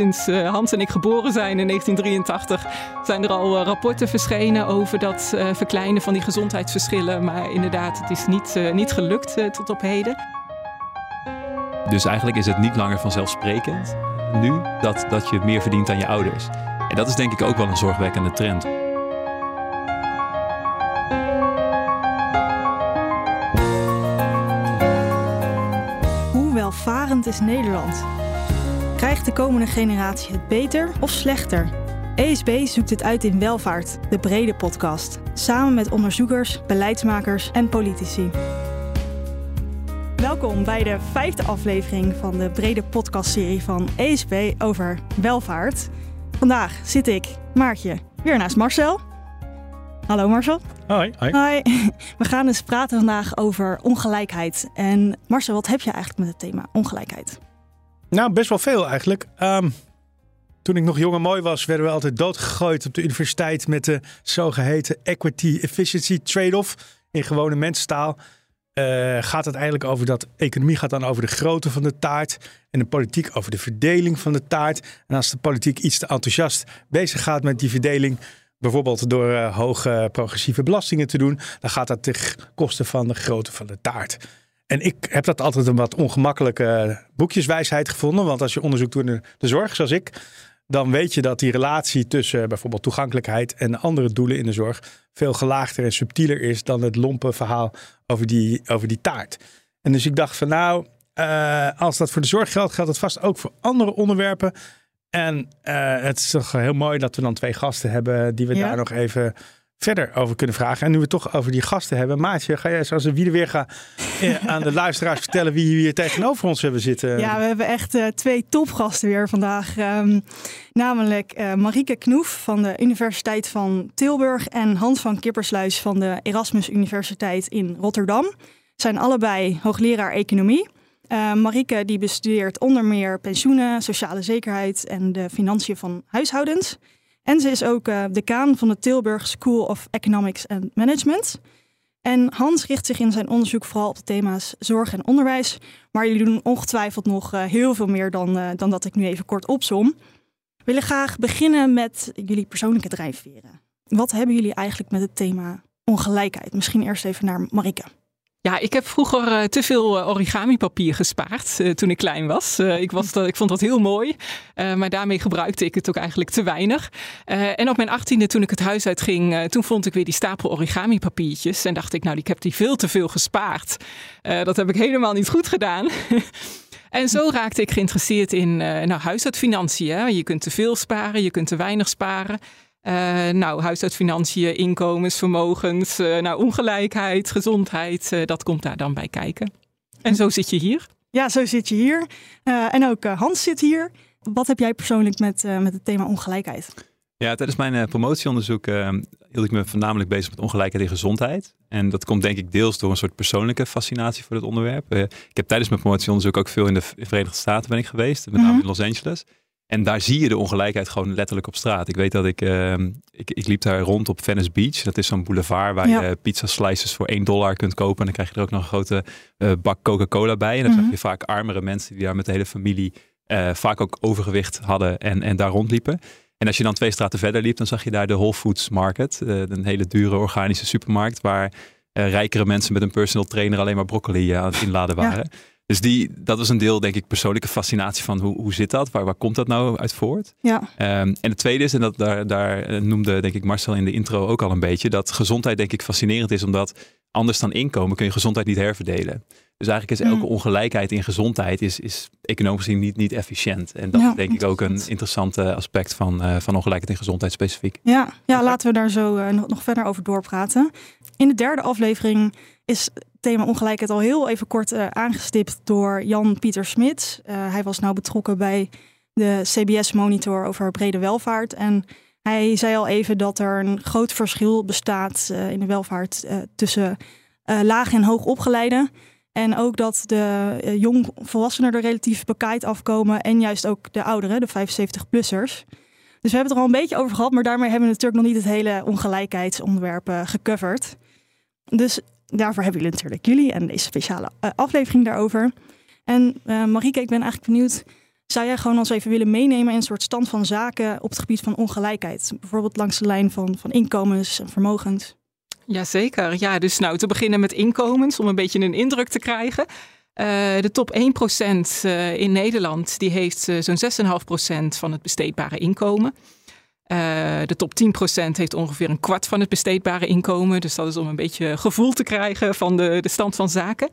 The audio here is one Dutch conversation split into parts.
Sinds Hans en ik geboren zijn in 1983 zijn er al rapporten verschenen over dat verkleinen van die gezondheidsverschillen. Maar inderdaad, het is niet, niet gelukt tot op heden. Dus eigenlijk is het niet langer vanzelfsprekend nu dat, dat je meer verdient dan je ouders. En dat is denk ik ook wel een zorgwekkende trend. Hoe welvarend is Nederland? Krijgt de komende generatie het beter of slechter? ESB zoekt het uit in Welvaart, de brede podcast. Samen met onderzoekers, beleidsmakers en politici. Welkom bij de vijfde aflevering van de brede podcastserie van ESB over welvaart. Vandaag zit ik, Maartje, weer naast Marcel. Hallo Marcel. Hoi. Hoi. Hoi. We gaan dus praten vandaag over ongelijkheid. En Marcel, wat heb je eigenlijk met het thema ongelijkheid? Nou, best wel veel eigenlijk. Um, toen ik nog jong en mooi was, werden we altijd doodgegooid op de universiteit met de zogeheten equity efficiency trade-off in gewone mensentaal. Uh, gaat het eigenlijk over dat economie gaat dan over de grootte van de taart en de politiek over de verdeling van de taart. En als de politiek iets te enthousiast bezig gaat met die verdeling, bijvoorbeeld door uh, hoge progressieve belastingen te doen, dan gaat dat ten koste van de grootte van de taart. En ik heb dat altijd een wat ongemakkelijke boekjeswijsheid gevonden, want als je onderzoek doet naar de zorg, zoals ik, dan weet je dat die relatie tussen bijvoorbeeld toegankelijkheid en andere doelen in de zorg veel gelaagder en subtieler is dan het lompe verhaal over die, over die taart. En dus ik dacht van nou, uh, als dat voor de zorg geldt, geldt het vast ook voor andere onderwerpen. En uh, het is toch heel mooi dat we dan twee gasten hebben die we ja. daar nog even verder over kunnen vragen. En nu we het toch over die gasten hebben. Maatje, ga jij zoals een wie weer gaan eh, aan de luisteraars vertellen wie hier tegenover ons hebben zitten? Ja, we hebben echt uh, twee topgasten weer vandaag. Um, namelijk uh, Marieke Knoef van de Universiteit van Tilburg en Hans van Kippersluis van de Erasmus Universiteit in Rotterdam. Zijn allebei hoogleraar economie. Uh, Marieke die bestudeert onder meer pensioenen, sociale zekerheid en de financiën van huishoudens. En ze is ook uh, decaan van de Tilburg School of Economics and Management. En Hans richt zich in zijn onderzoek vooral op de thema's zorg en onderwijs. Maar jullie doen ongetwijfeld nog uh, heel veel meer dan, uh, dan dat ik nu even kort opsom. We willen graag beginnen met jullie persoonlijke drijfveren. Wat hebben jullie eigenlijk met het thema ongelijkheid? Misschien eerst even naar Marike. Ja, ik heb vroeger uh, te veel uh, origami-papier gespaard uh, toen ik klein was. ik, was dat, ik vond dat heel mooi, maar daarmee gebruikte ik het ook eigenlijk te weinig. en op mijn achttiende, toen ik het huis uitging, toen vond ik weer die stapel origami-papiertjes. En dacht ik, nou, ik heb die veel te veel gespaard. dat heb ik helemaal niet goed gedaan. En zo raakte ik geïnteresseerd in nou, huishoudfinanciën. Je kunt te veel sparen, je kunt te weinig sparen. Uh, nou, huishoudfinanciën, inkomens, vermogens, uh, nou, ongelijkheid, gezondheid, uh, dat komt daar dan bij kijken. En zo zit je hier. Ja, zo zit je hier. en ook Hans zit hier. Wat heb jij persoonlijk met, met het thema ongelijkheid? Ja, tijdens mijn promotieonderzoek hield ik me voornamelijk bezig met ongelijkheid in gezondheid. En dat komt denk ik deels door een soort persoonlijke fascinatie voor dit onderwerp. ik heb tijdens mijn promotieonderzoek ook veel in de Verenigde Staten ben ik geweest, met name mm -hmm. in Los Angeles. En daar zie je de ongelijkheid gewoon letterlijk op straat. Ik weet dat ik, uh, ik, ik, liep daar rond op Venice Beach. Dat is zo'n boulevard waar ja. je pizza slices voor 1 dollar kunt kopen. En dan krijg je er ook nog een grote uh, bak Coca-Cola bij. En dan mm -hmm. zag je vaak armere mensen die daar met de hele familie uh, vaak ook overgewicht hadden en, en daar rondliepen. En als je dan twee straten verder liep, dan zag je daar de Whole Foods Market. Uh, een hele dure organische supermarkt waar rijkere mensen met een personal trainer alleen maar broccoli aan het inladen waren. Ja. Dus die, dat was een deel, denk ik, persoonlijke fascinatie van hoe, hoe zit dat? Waar, waar komt dat nou uit voort? Ja. Um, en het tweede is, en dat, daar, daar noemde denk ik Marcel in de intro ook al een beetje, dat gezondheid denk ik fascinerend is, omdat anders dan inkomen kun je gezondheid niet herverdelen. Dus eigenlijk is elke ongelijkheid in gezondheid is, is economisch gezien niet, niet efficiënt. En dat ja, is denk ik ook een interessant aspect van, uh, van ongelijkheid in gezondheid specifiek. Ja, ja laten we daar zo uh, nog, nog verder over doorpraten. In de derde aflevering is thema ongelijkheid al heel even kort uh, aangestipt door Jan-Pieter Smits. hij was nou betrokken bij de CBS-monitor over brede welvaart. En hij zei al even dat er een groot verschil bestaat in de welvaart tussen laag en hoog opgeleiden. En ook dat de uh, jongvolwassenen er relatief bekaaid afkomen. En juist ook de ouderen, de 75-plussers. Dus we hebben het er al een beetje over gehad. Maar daarmee hebben we natuurlijk nog niet het hele ongelijkheidsonderwerp gecoverd. Dus daarvoor hebben jullie natuurlijk jullie en deze speciale uh, aflevering daarover. En Marieke, ik ben eigenlijk benieuwd. Zou jij gewoon ons even willen meenemen in een soort stand van zaken op het gebied van ongelijkheid? Bijvoorbeeld langs de lijn van, van inkomens en vermogens. Jazeker. Ja, dus nou te beginnen met inkomens om een beetje een indruk te krijgen. Uh, de top 1% uh, in Nederland die heeft uh, zo'n 6,5% van het besteedbare inkomen. De top 10% heeft ongeveer een kwart van het besteedbare inkomen. Dus dat is om een beetje gevoel te krijgen van de, de stand van zaken.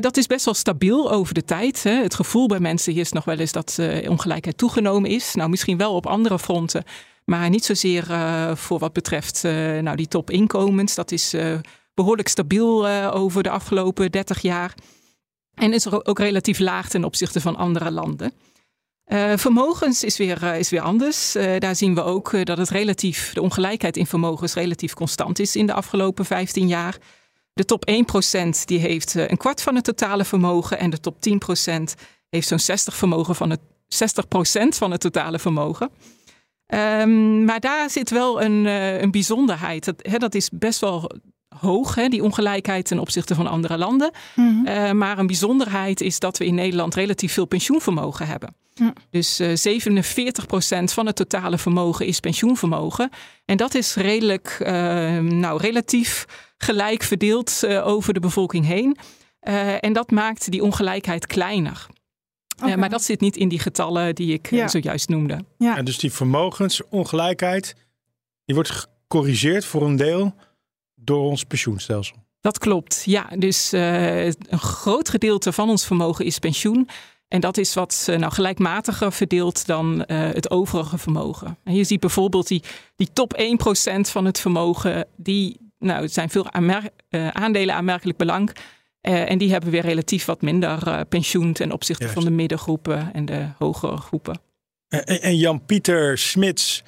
dat is best wel stabiel over de tijd. Hè. Het gevoel bij mensen is nog wel eens dat ongelijkheid toegenomen is. Nou, misschien wel op andere fronten. Maar niet zozeer voor wat betreft nou, die topinkomens. Dat is behoorlijk stabiel over de afgelopen 30 jaar. En is ook relatief laag ten opzichte van andere landen. Uh, vermogens is weer, uh, is weer anders. Uh, daar zien we ook dat het relatief, de ongelijkheid in vermogens relatief constant is in de afgelopen 15 jaar. De top 1% die heeft een kwart van het totale vermogen en de top 10% heeft zo'n 60, vermogen van het, 60% van het totale vermogen. Um, maar daar zit wel een, een bijzonderheid. Dat, hè, dat is best wel hoog, hè, die ongelijkheid ten opzichte van andere landen. Mm maar een bijzonderheid is dat we in Nederland relatief veel pensioenvermogen hebben. Dus uh, eh, 47% van het totale vermogen is pensioenvermogen. En dat is redelijk, uh, nou, relatief gelijk verdeeld uh, over de bevolking heen. en dat maakt die ongelijkheid kleiner. Okay. maar dat zit niet in die getallen die ik ja. zojuist noemde. Ja. En dus die vermogensongelijkheid, die wordt gecorrigeerd voor een deel door ons pensioenstelsel. Dat klopt, ja. Dus uh, een groot gedeelte van ons vermogen is pensioen. En dat is wat uh, nou gelijkmatiger verdeeld dan uh, het overige vermogen. En je ziet bijvoorbeeld die, die top 1% van het vermogen, die nou, het zijn veel aanmer aandelen aanmerkelijk belang. en die hebben weer relatief wat minder pensioen ten opzichte Juist. van de middengroepen en de hogere groepen. En, en Jan-Pieter Smits,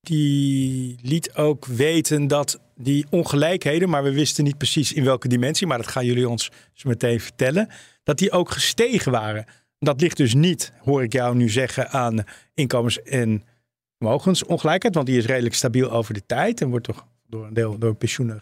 die liet ook weten dat die ongelijkheden, maar we wisten niet precies in welke dimensie, maar dat gaan jullie ons zo meteen vertellen, dat die ook gestegen waren. Dat ligt dus niet, hoor ik jou nu zeggen, aan inkomens- en vermogensongelijkheid, want die is redelijk stabiel over de tijd en wordt toch door een deel door pensioenen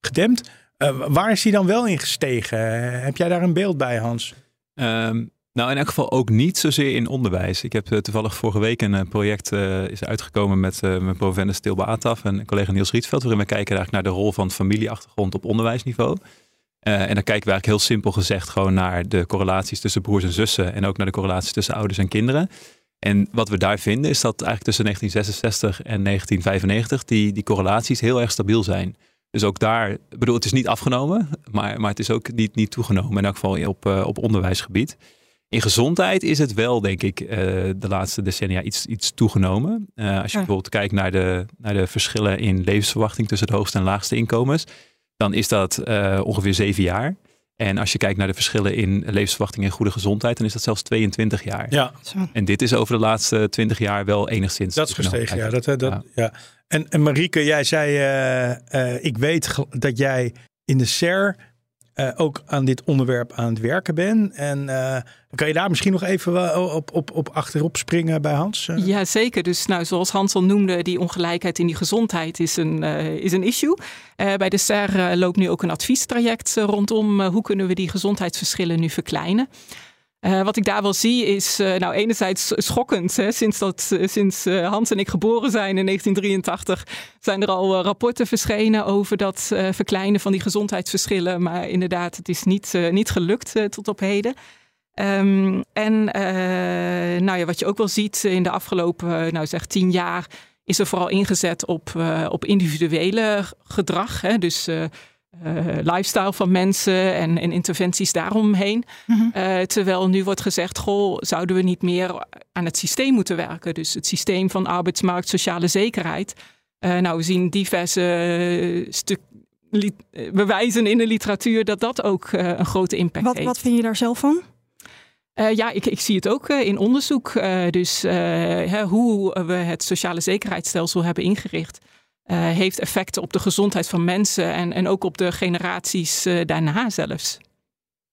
gedempt. Uh, waar is die dan wel in gestegen? Heb jij daar een beeld bij, Hans? Um, nou, in elk geval ook niet zozeer in onderwijs. Ik heb uh, toevallig vorige week een uh, project is uitgekomen met mijn promovendus Stilbe Ataf en collega Niels Rietveld, waarin we kijken naar de rol van familieachtergrond op onderwijsniveau. En dan kijken we eigenlijk heel simpel gezegd gewoon naar de correlaties tussen broers en zussen en ook naar de correlaties tussen ouders en kinderen. En wat we daar vinden is dat eigenlijk tussen 1966 en 1995 die, die correlaties heel erg stabiel zijn. Dus ook daar, ik bedoel, het is niet afgenomen, maar, maar het is ook niet, niet toegenomen, in elk geval op, op onderwijsgebied. In gezondheid is het wel, denk ik, uh, de laatste decennia iets, iets toegenomen. Als je ja. bijvoorbeeld kijkt naar de, naar de verschillen in levensverwachting tussen het hoogste en laagste inkomens, dan is dat uh, ongeveer zeven jaar. En als je kijkt naar de verschillen in levensverwachting en goede gezondheid, dan is dat zelfs 22 jaar. Ja. En dit is over de laatste 20 jaar wel enigszins. Dat is gestegen, ja. Dat, dat, ja. ja. En, en Marieke, jij zei, ik weet dat jij in de SER uh, ook aan dit onderwerp aan het werken ben. En uh, kan je daar misschien nog even op, op, op achterop springen bij Hans? Uh. Ja, zeker. Dus nou, zoals Hans al noemde, die ongelijkheid in die gezondheid is een, is een issue. bij de SER loopt nu ook een adviestraject rondom hoe kunnen we die gezondheidsverschillen nu verkleinen. Uh, wat ik daar wel zie is, uh, nou enerzijds schokkend. Hè, sinds, dat, sinds Hans en ik geboren zijn in 1983 zijn er al rapporten verschenen over dat verkleinen van die gezondheidsverschillen. Maar inderdaad, het is niet, niet gelukt tot op heden. Um, en nou ja, wat je ook wel ziet in de afgelopen nou zeg, tien jaar is er vooral ingezet op, op individuele gedrag. Hè, dus uh, lifestyle van mensen en, en interventies daaromheen. Mm -hmm. uh, terwijl nu wordt gezegd, goh, zouden we niet meer aan het systeem moeten werken? Dus het systeem van arbeidsmarkt, sociale zekerheid. Uh, nou, we zien diverse stuk, bewijzen in de literatuur dat dat ook een grote impact wat, heeft. Wat vind je daar zelf van? Uh, ja, ik, ik, zie het ook uh, in onderzoek. Uh, dus hoe we het sociale zekerheidsstelsel hebben ingericht. Uh, heeft effecten op de gezondheid van mensen en, en ook op de generaties uh, daarna zelfs.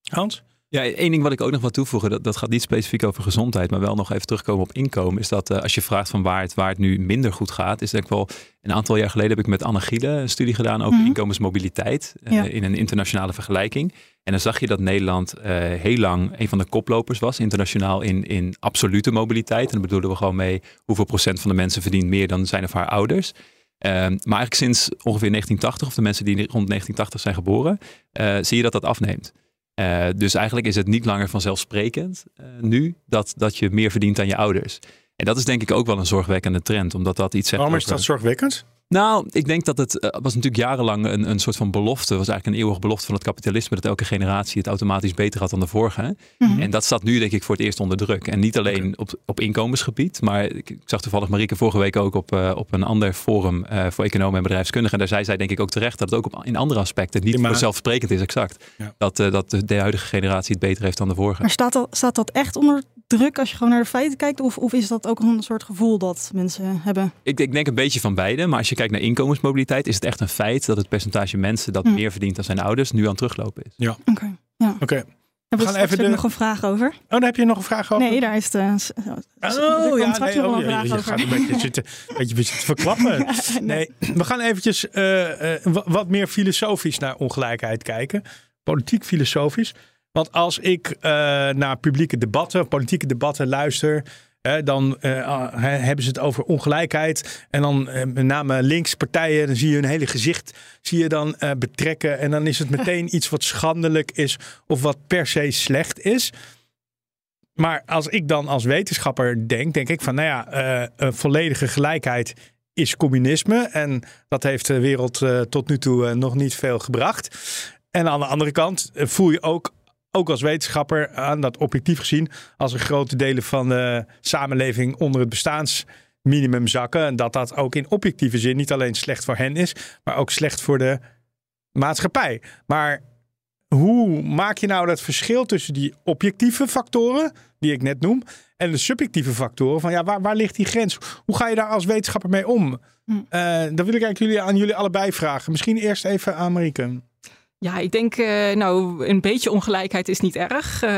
Hans? Ja, één ding wat ik ook nog wil toevoegen, dat, dat gaat niet specifiek over gezondheid, maar wel nog even terugkomen op inkomen, is dat uh, als je vraagt van waar het, waar het nu minder goed gaat, is denk ik wel, een aantal jaar geleden heb ik met Anne Giele een studie gedaan over mm -hmm. inkomensmobiliteit uh, ja. in een internationale vergelijking. En dan zag je dat Nederland uh, heel lang een van de koplopers was, internationaal in, in absolute mobiliteit. En daar bedoelen we gewoon mee hoeveel procent van de mensen verdient meer dan zijn of haar ouders. Uh, maar eigenlijk sinds ongeveer 1980, of de mensen die rond 1980 zijn geboren, zie je dat dat afneemt. Uh, dus eigenlijk is het niet langer vanzelfsprekend uh, nu dat, dat je meer verdient dan je ouders. En dat is denk ik ook wel een zorgwekkende trend, omdat dat iets zegt. Waarom is dat zorgwekkend? Nou, ik denk dat het uh, was natuurlijk jarenlang een, een soort van belofte. was eigenlijk een eeuwige belofte van het kapitalisme. Dat elke generatie het automatisch beter had dan de vorige. Mm -hmm. En dat staat nu denk ik voor het eerst onder druk. En niet alleen op, op inkomensgebied. Maar ik, ik, zag toevallig Marieke vorige week ook op, uh, op een ander forum uh, voor economen en bedrijfskundigen. En daar zei zij denk ik ook terecht dat het ook op, in andere aspecten niet vanzelfsprekend is exact. Ja. Dat, dat de, de huidige generatie het beter heeft dan de vorige. Maar staat dat, staat dat echt onder druk als je gewoon naar de feiten kijkt? Of, of is dat ook een soort gevoel dat mensen hebben? Ik, ik denk een beetje van beide. Maar als je kijkt naar inkomensmobiliteit, is het echt een feit dat het percentage mensen dat hm. meer verdient dan zijn ouders nu aan het teruglopen is. Ja. Oké. Okay. Ja. Okay. We gaan even de... nog een vraag over. Oh, daar heb je nog een vraag over? Nee, daar is de. Oh, ja, nee, oh, je, je gaat een beetje zitten, een beetje zitten verklappen. nee. we gaan eventjes uh, uh, wat meer filosofisch naar ongelijkheid kijken. Politiek filosofisch. Want als ik uh, naar publieke debatten, politieke debatten luister, dan uh, hebben ze het over ongelijkheid. En dan uh, met name links partijen, dan zie je hun hele gezicht zie je dan, betrekken. En dan is het meteen iets wat schandelijk is of wat per se slecht is. Maar als ik dan als wetenschapper denk, denk ik van nou ja, een volledige gelijkheid is communisme. En dat heeft de wereld tot nu toe nog niet veel gebracht. En aan de andere kant voel je ook ook als wetenschapper aan dat objectief gezien, als er grote delen van de samenleving onder het bestaansminimum zakken. En dat dat ook in objectieve zin niet alleen slecht voor hen is, maar ook slecht voor de maatschappij. Maar hoe maak je nou dat verschil tussen die objectieve factoren, die ik net noem, en de subjectieve factoren? Van ja, waar, waar ligt die grens? Hoe ga je daar als wetenschapper mee om? Hm. Uh, dat wil ik eigenlijk jullie, aan jullie allebei vragen. Misschien eerst even aan Marieke. Ja, ik denk, uh, nou, een beetje ongelijkheid is niet erg. Uh,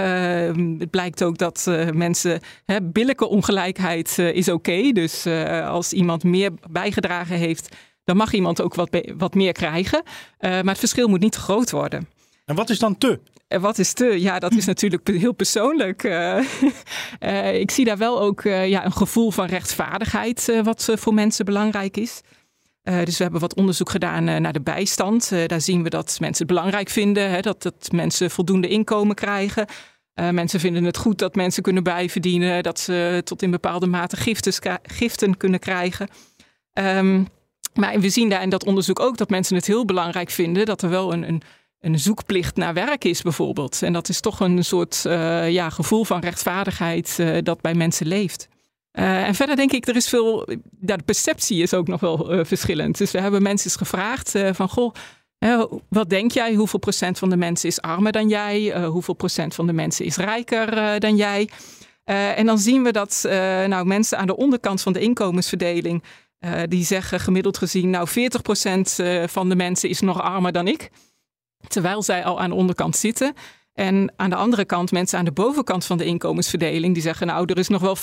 het blijkt ook dat uh, mensen, hè, billijke ongelijkheid is oké. Okay. Dus als iemand meer bijgedragen heeft, dan mag iemand ook wat, wat meer krijgen. maar het verschil moet niet te groot worden. En wat is dan te? Wat is te? Ja, dat is natuurlijk heel persoonlijk. ik zie daar wel ook ja, een gevoel van rechtvaardigheid, wat voor mensen belangrijk is. Uh, dus we hebben wat onderzoek gedaan uh, naar de bijstand. Uh, daar zien we dat mensen het belangrijk vinden, hè, dat, dat mensen voldoende inkomen krijgen. mensen vinden het goed dat mensen kunnen bijverdienen, dat ze tot in bepaalde mate giftes, giften kunnen krijgen. Um, maar we zien daar in dat onderzoek ook dat mensen het heel belangrijk vinden dat er wel een, een, een zoekplicht naar werk is, bijvoorbeeld. En dat is toch een soort ja, gevoel van rechtvaardigheid dat bij mensen leeft. Uh, en verder denk ik, er is veel. Ja, de perceptie is ook nog wel uh, verschillend. Dus we hebben mensen eens gevraagd uh, van goh. wat denk jij? Hoeveel procent van de mensen is armer dan jij? hoeveel procent van de mensen is rijker dan jij? en dan zien we dat nou, mensen aan de onderkant van de inkomensverdeling, die zeggen gemiddeld gezien, nou 40% van de mensen is nog armer dan ik. Terwijl zij al aan de onderkant zitten. En aan de andere kant, mensen aan de bovenkant van de inkomensverdeling, die zeggen: Nou, er is nog wel 35%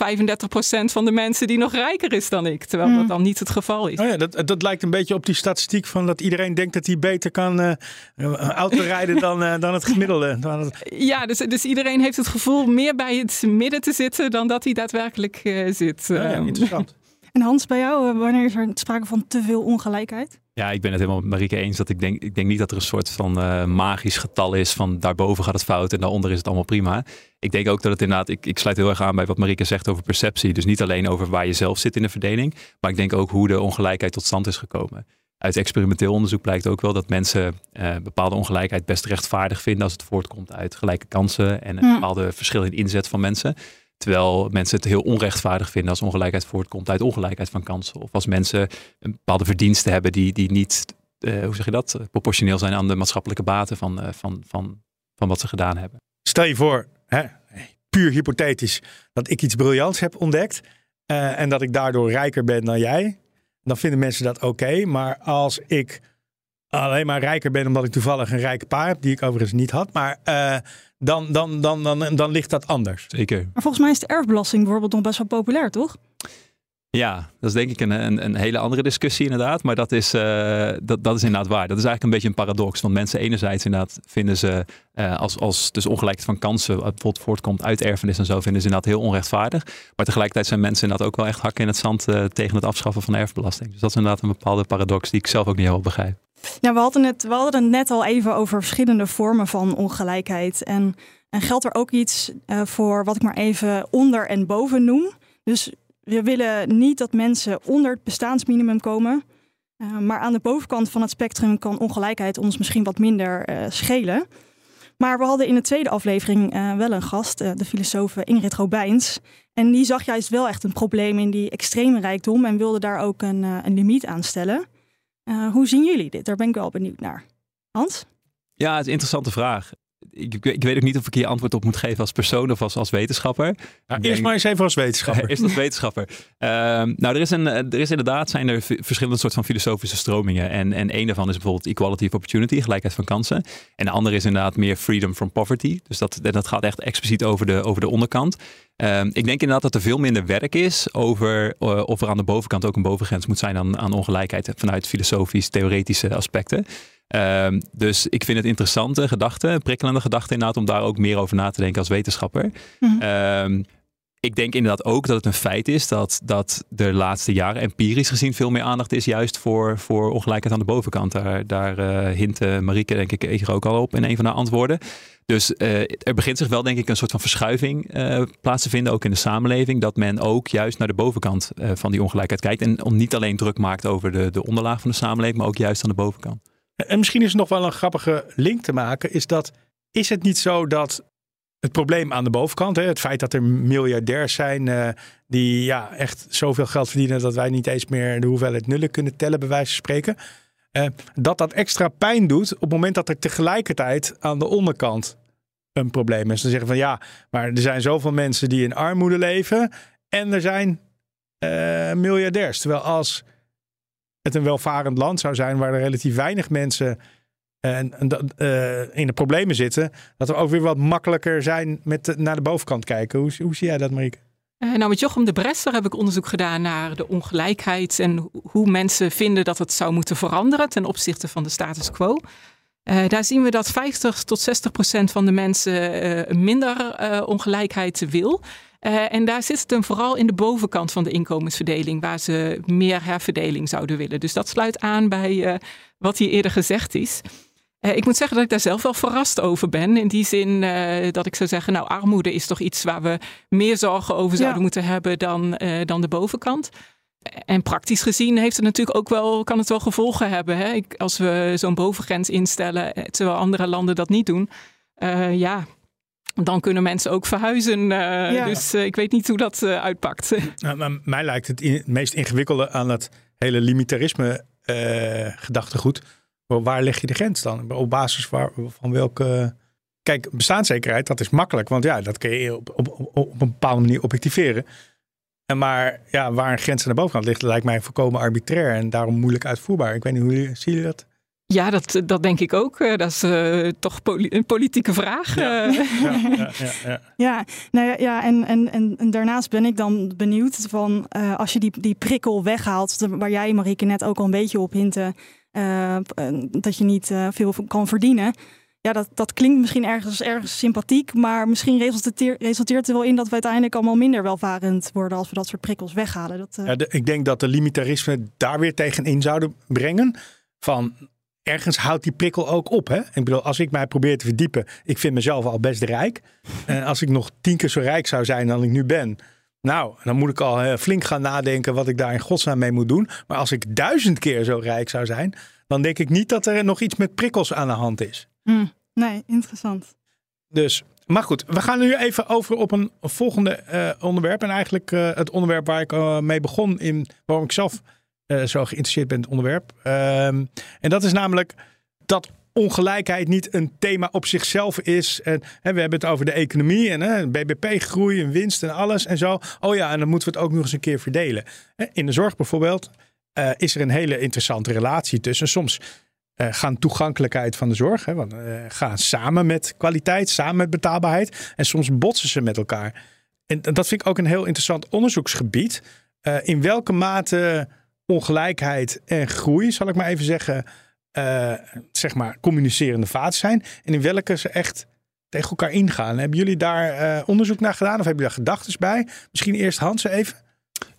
van de mensen die nog rijker is dan ik. Terwijl dat dan niet het geval is. Oh ja, dat, dat lijkt een beetje op die statistiek van dat iedereen denkt dat hij beter kan uh, auto rijden dan, uh, dan het gemiddelde. Ja, dus, dus iedereen heeft het gevoel meer bij het midden te zitten dan dat hij daadwerkelijk uh, zit. Oh ja, interessant. en Hans, bij jou, wanneer is er sprake van te veel ongelijkheid? Ja, ik ben het helemaal met Marieke eens. Dat ik, denk, ik denk niet dat er een soort van uh, magisch getal is van daarboven gaat het fout en daaronder is het allemaal prima. Ik denk ook dat het inderdaad, ik, ik sluit heel erg aan bij wat Marieke zegt over perceptie. Dus niet alleen over waar je zelf zit in de verdeling, maar ik denk ook hoe de ongelijkheid tot stand is gekomen. Uit experimenteel onderzoek blijkt ook wel dat mensen uh, bepaalde ongelijkheid best rechtvaardig vinden als het voortkomt uit gelijke kansen en een bepaalde verschil in inzet van mensen. Terwijl mensen het heel onrechtvaardig vinden als ongelijkheid voortkomt uit ongelijkheid van kansen. Of als mensen een bepaalde verdiensten hebben die, die niet, uh, hoe zeg je dat, proportioneel zijn aan de maatschappelijke baten van, uh, van, van, van wat ze gedaan hebben. Stel je voor, hè, puur hypothetisch, dat ik iets briljants heb ontdekt en dat ik daardoor rijker ben dan jij. Dan vinden mensen dat oké. Maar als ik alleen maar rijker ben omdat ik toevallig een rijke pa heb, die ik overigens niet had. Maar uh, dan, dan, dan, dan, dan ligt dat anders. Zeker. Maar volgens mij is de erfbelasting bijvoorbeeld nog best wel populair, toch? Ja, dat is denk ik een, een, een hele andere discussie inderdaad. Maar dat is, uh, dat, dat is inderdaad waar. Dat is eigenlijk een beetje een paradox. Want mensen enerzijds inderdaad vinden ze, uh, als, als dus ongelijkheid van kansen bijvoorbeeld voortkomt uit erfenis en zo, vinden ze inderdaad heel onrechtvaardig. Maar tegelijkertijd zijn mensen inderdaad ook wel echt hakken in het zand uh, tegen het afschaffen van erfbelasting. Dus dat is inderdaad een bepaalde paradox die ik zelf ook niet helemaal begrijp. We hadden, het, net al even over verschillende vormen van ongelijkheid. En, en geldt er ook iets voor wat ik maar even onder en boven noem? Dus we willen niet dat mensen onder het bestaansminimum komen. Uh, maar aan de bovenkant van het spectrum kan ongelijkheid ons misschien wat minder uh, schelen. Maar we hadden in de tweede aflevering wel een gast, de filosoof Ingrid Robijns. En die zag juist wel echt een probleem in die extreme rijkdom en wilde daar ook een, een limiet aan stellen. Hoe zien jullie dit? Daar ben ik wel benieuwd naar. Hans? Ja, het is een interessante vraag ik, ik, weet ook niet of ik hier antwoord op moet geven als persoon of als, als wetenschapper. Ja, eerst maar eens even als wetenschapper. eerst als wetenschapper. Uh, nou, er is, een, er is inderdaad zijn er verschillende soorten van filosofische stromingen. En, en een daarvan is bijvoorbeeld equality of opportunity, gelijkheid van kansen. En de andere is inderdaad meer freedom from poverty. Dus dat, dat gaat echt expliciet over de, over de onderkant. Uh, ik denk inderdaad dat er veel minder werk is over uh, of er aan de bovenkant ook een bovengrens moet zijn aan, aan ongelijkheid vanuit filosofisch-theoretische aspecten. Um, dus ik vind het interessante gedachte, prikkelende gedachte inderdaad, om daar ook meer over na te denken als wetenschapper. Mm um, ik denk inderdaad ook dat het een feit is dat, dat de laatste jaren empirisch gezien veel meer aandacht is juist voor, voor ongelijkheid aan de bovenkant. Daar, daar uh, hint Marieke denk ik hier ook al op in een van haar antwoorden. Dus uh, er begint zich wel denk ik een soort van verschuiving uh, plaats te vinden ook in de samenleving. Dat men ook juist naar de bovenkant van die ongelijkheid kijkt. En om niet alleen druk maakt over de, de onderlaag van de samenleving, maar ook juist aan de bovenkant. En misschien is er nog wel een grappige link te maken. Is dat, is het niet zo dat het probleem aan de bovenkant, hè, het feit dat er miljardairs zijn uh, die ja, echt zoveel geld verdienen dat wij niet eens meer de hoeveelheid nullen kunnen tellen, bij wijze van spreken. Uh, dat dat extra pijn doet op het moment dat er tegelijkertijd aan de onderkant een probleem is. Dan zeggen van ja, maar er zijn zoveel mensen die in armoede leven en er zijn uh, miljardairs. Terwijl als het een welvarend land zou zijn waar er relatief weinig mensen uh, in de problemen zitten, dat we ook weer wat makkelijker zijn met naar de bovenkant kijken. Hoe, hoe zie jij dat, Marieke? Uh, nou, met Jochem de Bresser heb ik onderzoek gedaan naar de ongelijkheid en hoe mensen vinden dat het zou moeten veranderen ten opzichte van de status quo. Uh, daar zien we dat 50 tot 60 procent van de mensen minder ongelijkheid wil. En daar zit het hem vooral in de bovenkant van de inkomensverdeling, waar ze meer herverdeling zouden willen. Dus dat sluit aan bij wat hier eerder gezegd is. Uh, ik moet zeggen dat ik daar zelf wel verrast over ben. In die zin dat ik zou zeggen, nou armoede is toch iets waar we meer zorgen over zouden ja. moeten hebben dan, dan de bovenkant. En praktisch gezien heeft het natuurlijk ook wel, kan het wel gevolgen hebben. Hè? Ik, als we zo'n bovengrens instellen, terwijl andere landen dat niet doen. ja, dan kunnen mensen ook verhuizen. Uh, ja. Dus uh, ik weet niet hoe dat uh, uitpakt. Nou, maar mij lijkt het, in, het meest ingewikkelde aan het hele limitarisme gedachtegoed. Waar leg je de grens dan? Op basis van welke... Kijk, bestaanszekerheid, dat is makkelijk. Want ja, dat kun je op, op, op, een bepaalde manier objectiveren. En maar ja, waar een grens aan de bovenkant ligt, lijkt mij volkomen arbitrair. En daarom moeilijk uitvoerbaar. Ik weet niet hoe jullie, zien jullie dat? Ja, dat, dat denk ik ook. Dat is uh, toch poli een politieke vraag. Ja, ja, ja, ja, ja. nou ja, ja en, en, en, en, daarnaast ben ik dan benieuwd van uh, als je die, die prikkel weghaalt, waar jij Marieke net ook al een beetje op hinten, uh, dat je niet veel kan verdienen. Ja, dat, dat klinkt misschien ergens, ergens sympathiek, maar misschien resulteert, resulteert er wel in dat we uiteindelijk allemaal minder welvarend worden als we dat soort prikkels weghalen. Dat, ja, de, ik denk dat de limitarisme daar weer tegenin zouden brengen. Van ergens houdt die prikkel ook op. Hè? Ik bedoel, als ik mij probeer te verdiepen, ik vind mezelf al best rijk. En als ik nog tien keer zo rijk zou zijn dan ik nu ben, nou, dan moet ik al flink gaan nadenken wat ik daar in godsnaam mee moet doen. Maar als ik duizend keer zo rijk zou zijn, dan denk ik niet dat er nog iets met prikkels aan de hand is. Mm, nee, interessant. Dus, maar goed, we gaan nu even over op een volgende uh, onderwerp. En eigenlijk uh, het onderwerp waar ik uh, mee begon, in, waarom ik zelf uh, zo geïnteresseerd bent in het onderwerp. Um, en dat is namelijk dat ongelijkheid niet een thema op zichzelf is. En hè, we hebben het over de economie en hè, BBP-groei en winst en alles en zo. Oh ja, en dan moeten we het ook nog eens een keer verdelen. In de zorg bijvoorbeeld uh, is er een hele interessante relatie tussen. Soms uh, gaan toegankelijkheid van de zorg. Hè, want, gaan samen met kwaliteit, samen met betaalbaarheid. En soms botsen ze met elkaar. En dat vind ik ook een heel interessant onderzoeksgebied. in welke mate ongelijkheid en groei, zal ik maar even zeggen, zeg maar communicerende vaten zijn. En in welke ze echt tegen elkaar ingaan. Hebben jullie daar onderzoek naar gedaan of hebben jullie daar gedachten bij? Misschien eerst Hans even.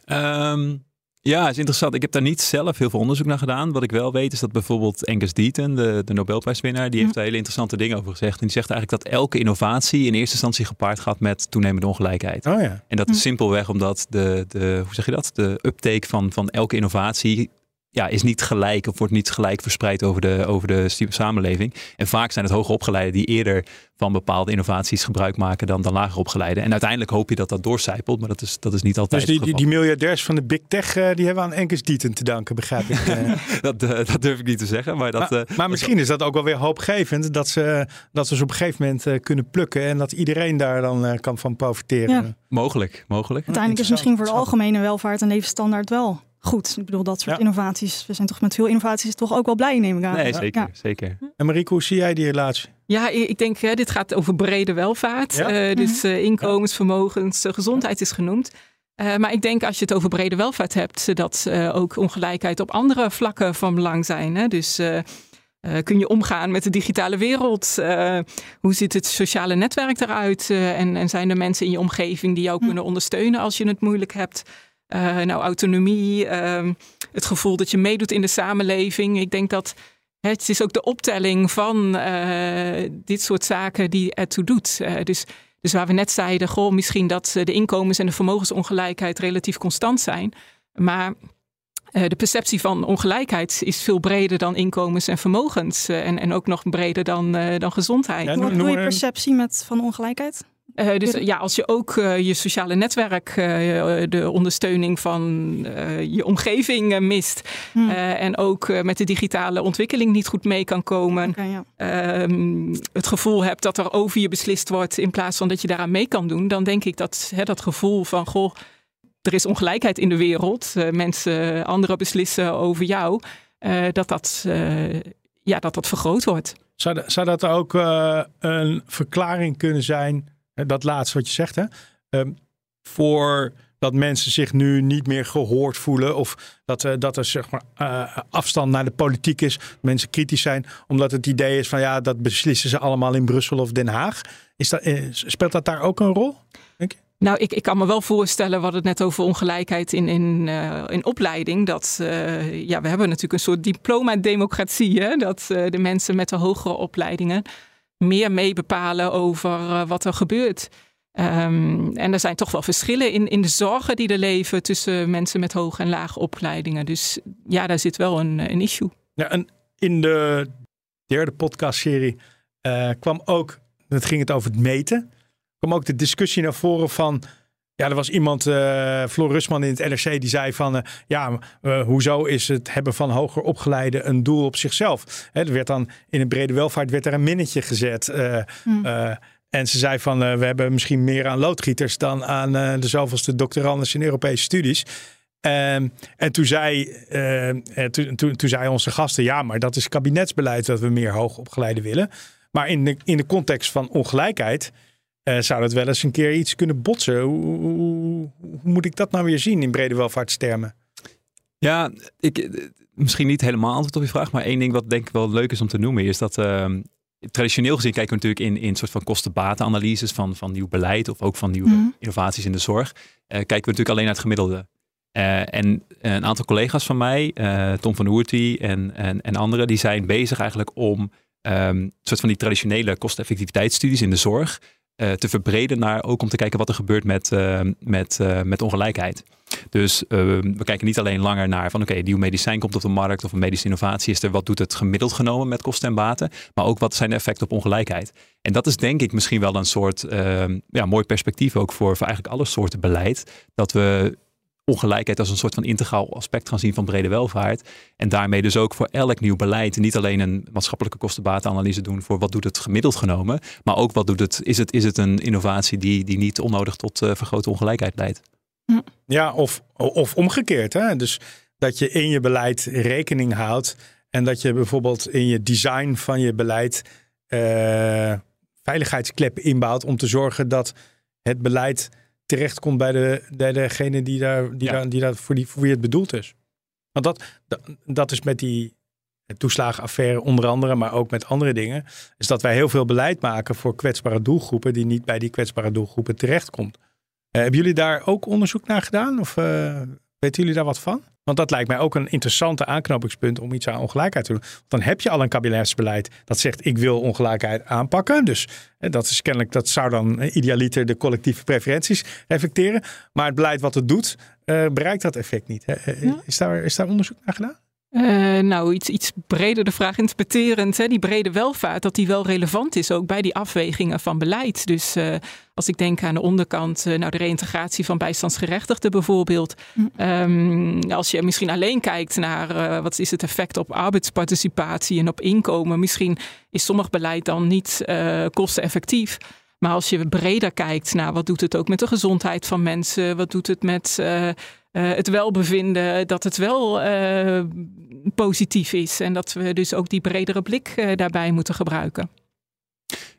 Um, ja, is interessant. Ik heb daar niet zelf heel veel onderzoek naar gedaan. Wat ik wel weet is dat bijvoorbeeld Angus Deaton, de, de Nobelprijswinnaar, die heeft daar hele interessante dingen over gezegd. En die zegt eigenlijk dat elke innovatie in eerste instantie gepaard gaat met toenemende ongelijkheid. Oh ja. En dat is simpelweg omdat de, de, hoe zeg je dat? De uptake van, van elke innovatie ja, is niet gelijk of wordt niet gelijk verspreid over de, over de samenleving. En vaak zijn het hoger opgeleiden die eerder van bepaalde innovaties gebruik maken dan, dan lager opgeleiden. En uiteindelijk hoop je dat dat doorcijpelt, maar dat is, dat is niet altijd Dus die, die, miljardairs van de big tech, uh, die hebben aan Enkers Dieten te danken, begrijp ik. Uh. dat, uh, dat durf ik niet te zeggen. Maar, dat, maar, maar misschien is dat ook wel weer hoopgevend, dat ze, dat ze op een gegeven moment kunnen plukken en dat iedereen daar dan kan van profiteren. Ja. Mogelijk, mogelijk. Uiteindelijk is misschien voor de algemene welvaart en levensstandaard wel goed. Ik bedoel, dat soort innovaties. We zijn toch met veel innovaties toch ook wel blij, neem ik aan. Nee, zeker. Ja. zeker. En Marieke, hoe zie jij die relatie? Ja, ik denk, hè, dit gaat over brede welvaart. Ja? Uh, dus uh, inkomens, vermogens, uh, gezondheid is genoemd. maar ik denk als je het over brede welvaart hebt, dat ook ongelijkheid op andere vlakken van belang zijn. Hè? Dus kun je omgaan met de digitale wereld? hoe ziet het sociale netwerk eruit? en, en zijn er mensen in je omgeving die jou hm. kunnen ondersteunen als je het moeilijk hebt? Uh, nou, autonomie, uh, het gevoel dat je meedoet in de samenleving. Ik denk dat het is ook de optelling van uh, dit soort zaken die ertoe doet. Uh, dus, dus waar we net zeiden, goh, misschien dat de inkomens- en de vermogensongelijkheid relatief constant zijn. Maar de perceptie van ongelijkheid is veel breder dan inkomens en vermogens. en, en ook nog breder dan, dan gezondheid. Ja, Wat je perceptie met van ongelijkheid? Uh, dus ja, als je ook uh, je sociale netwerk, uh, de ondersteuning van je omgeving mist hmm. en ook met de digitale ontwikkeling niet goed mee kan komen, okay, ja. Ehm, het gevoel hebt dat er over je beslist wordt in plaats van dat je daaraan mee kan doen, dan denk ik dat hè, dat gevoel van goh, er is ongelijkheid in de wereld, mensen, anderen beslissen over jou, dat, dat, ja, dat dat vergroot wordt. Zou, zou dat ook een verklaring kunnen zijn? Dat laatste wat je zegt, hè? Um, voor dat mensen zich nu niet meer gehoord voelen. Of dat, uh, dat er zeg maar, uh, afstand naar de politiek is. Mensen kritisch zijn. Omdat het idee is van ja, dat beslissen ze allemaal in Brussel of Den Haag. Is dat, uh, speelt dat daar ook een rol? Denk je? Nou, ik, ik kan me wel voorstellen, wat het net over ongelijkheid in, in, in opleiding. Dat ja, we hebben natuurlijk een soort diploma-democratie. Hè? Dat de mensen met de hogere opleidingen meer mee bepalen over uh, wat er gebeurt. Um, en er zijn toch wel verschillen in, in de zorgen die er leven tussen mensen met hoge en lage opleidingen. Dus ja, daar zit wel een, een issue. Ja, en in de derde podcastserie uh, kwam ook, het ging het over het meten, kwam ook de discussie naar voren van ja, er was iemand, uh, Floor Rusman in het NRC, die zei van... Uh, ja, uh, hoezo is het hebben van hoger opgeleide een doel op zichzelf? Hè, er werd dan in een brede welvaart werd er een minnetje gezet. Hmm. en ze zei van, we hebben misschien meer aan loodgieters... dan aan de zoveelste doctorandus in Europese studies. Um, en toen zei, toen, toen, toen zei onze gasten... ja, maar dat is kabinetsbeleid dat we meer hoogopgeleide willen. Maar in de, in de context van ongelijkheid... Uh, zou dat wel eens een keer iets kunnen botsen? Hoe, hoe, moet ik dat nou weer zien in brede welvaartstermen? Ja, ik, misschien niet helemaal antwoord op je vraag, maar één ding wat denk ik wel leuk is om te noemen is dat uh, traditioneel gezien kijken we natuurlijk in, in een soort van kosten-batenanalyses van, van nieuw beleid of ook van nieuwe mhm. innovaties in de zorg. Uh, kijken we natuurlijk alleen naar het gemiddelde. Uh, en een aantal collega's van mij, Tom van Oerti en, en, en anderen, die zijn bezig eigenlijk om um, een soort van die traditionele kosteneffectiviteitsstudies in de zorg uh, te verbreden naar ook om te kijken wat er gebeurt met, uh, met, uh, met ongelijkheid. Dus we kijken niet alleen langer naar van oké, nieuw medicijn komt op de markt of een medische innovatie is er, wat doet het gemiddeld genomen met kosten en baten, maar ook wat zijn de effecten op ongelijkheid. En dat is denk ik misschien wel een soort ja, mooi perspectief ook voor, voor eigenlijk alle soorten beleid, dat we ongelijkheid als een soort van integraal aspect gaan zien van brede welvaart. En daarmee dus ook voor elk nieuw beleid niet alleen een maatschappelijke kostenbatenanalyse doen voor wat doet het gemiddeld genomen, maar ook wat doet het, is het, is het een innovatie die, die niet onnodig tot uh, vergrote ongelijkheid leidt. Ja, of, of omgekeerd. Hè? Dus dat je in je beleid rekening houdt En dat je bijvoorbeeld in je design van je beleid uh, veiligheidskleppen inbouwt om te zorgen dat het beleid terechtkomt bij, de, bij degene die daar, die daar, die daar voor, die, voor wie het bedoeld is. Want dat, dat, dat is met die toeslagenaffaire onder andere, maar ook met andere dingen, is dat wij heel veel beleid maken voor kwetsbare doelgroepen die niet bij die kwetsbare doelgroepen terechtkomt. Uh, hebben jullie daar ook onderzoek naar gedaan? Of uh, weten jullie daar wat van? Want dat lijkt mij ook een interessante aanknopingspunt om iets aan ongelijkheid te doen. Want dan heb je al een kabinetsbeleid dat zegt ik wil ongelijkheid aanpakken. Dus dat is kennelijk, dat zou dan idealiter de collectieve preferenties reflecteren. Maar het beleid wat het doet, uh, bereikt dat effect niet. Is, daar, is daar onderzoek naar gedaan? Uh, nou, iets, iets breder de vraag interpreterend. Hè, die brede welvaart, dat die wel relevant is ook bij die afwegingen van beleid. Dus uh, als ik denk aan de onderkant, uh, nou, de reïntegratie van bijstandsgerechtigden bijvoorbeeld. Um, als je misschien alleen kijkt naar wat is het effect op arbeidsparticipatie en op inkomen. Misschien is sommig beleid dan niet kosteneffectief. Maar als je breder kijkt naar wat doet het ook met de gezondheid van mensen, wat doet het met uh, uh, het welbevinden, dat het wel uh, positief is en dat we dus ook die bredere blik daarbij moeten gebruiken.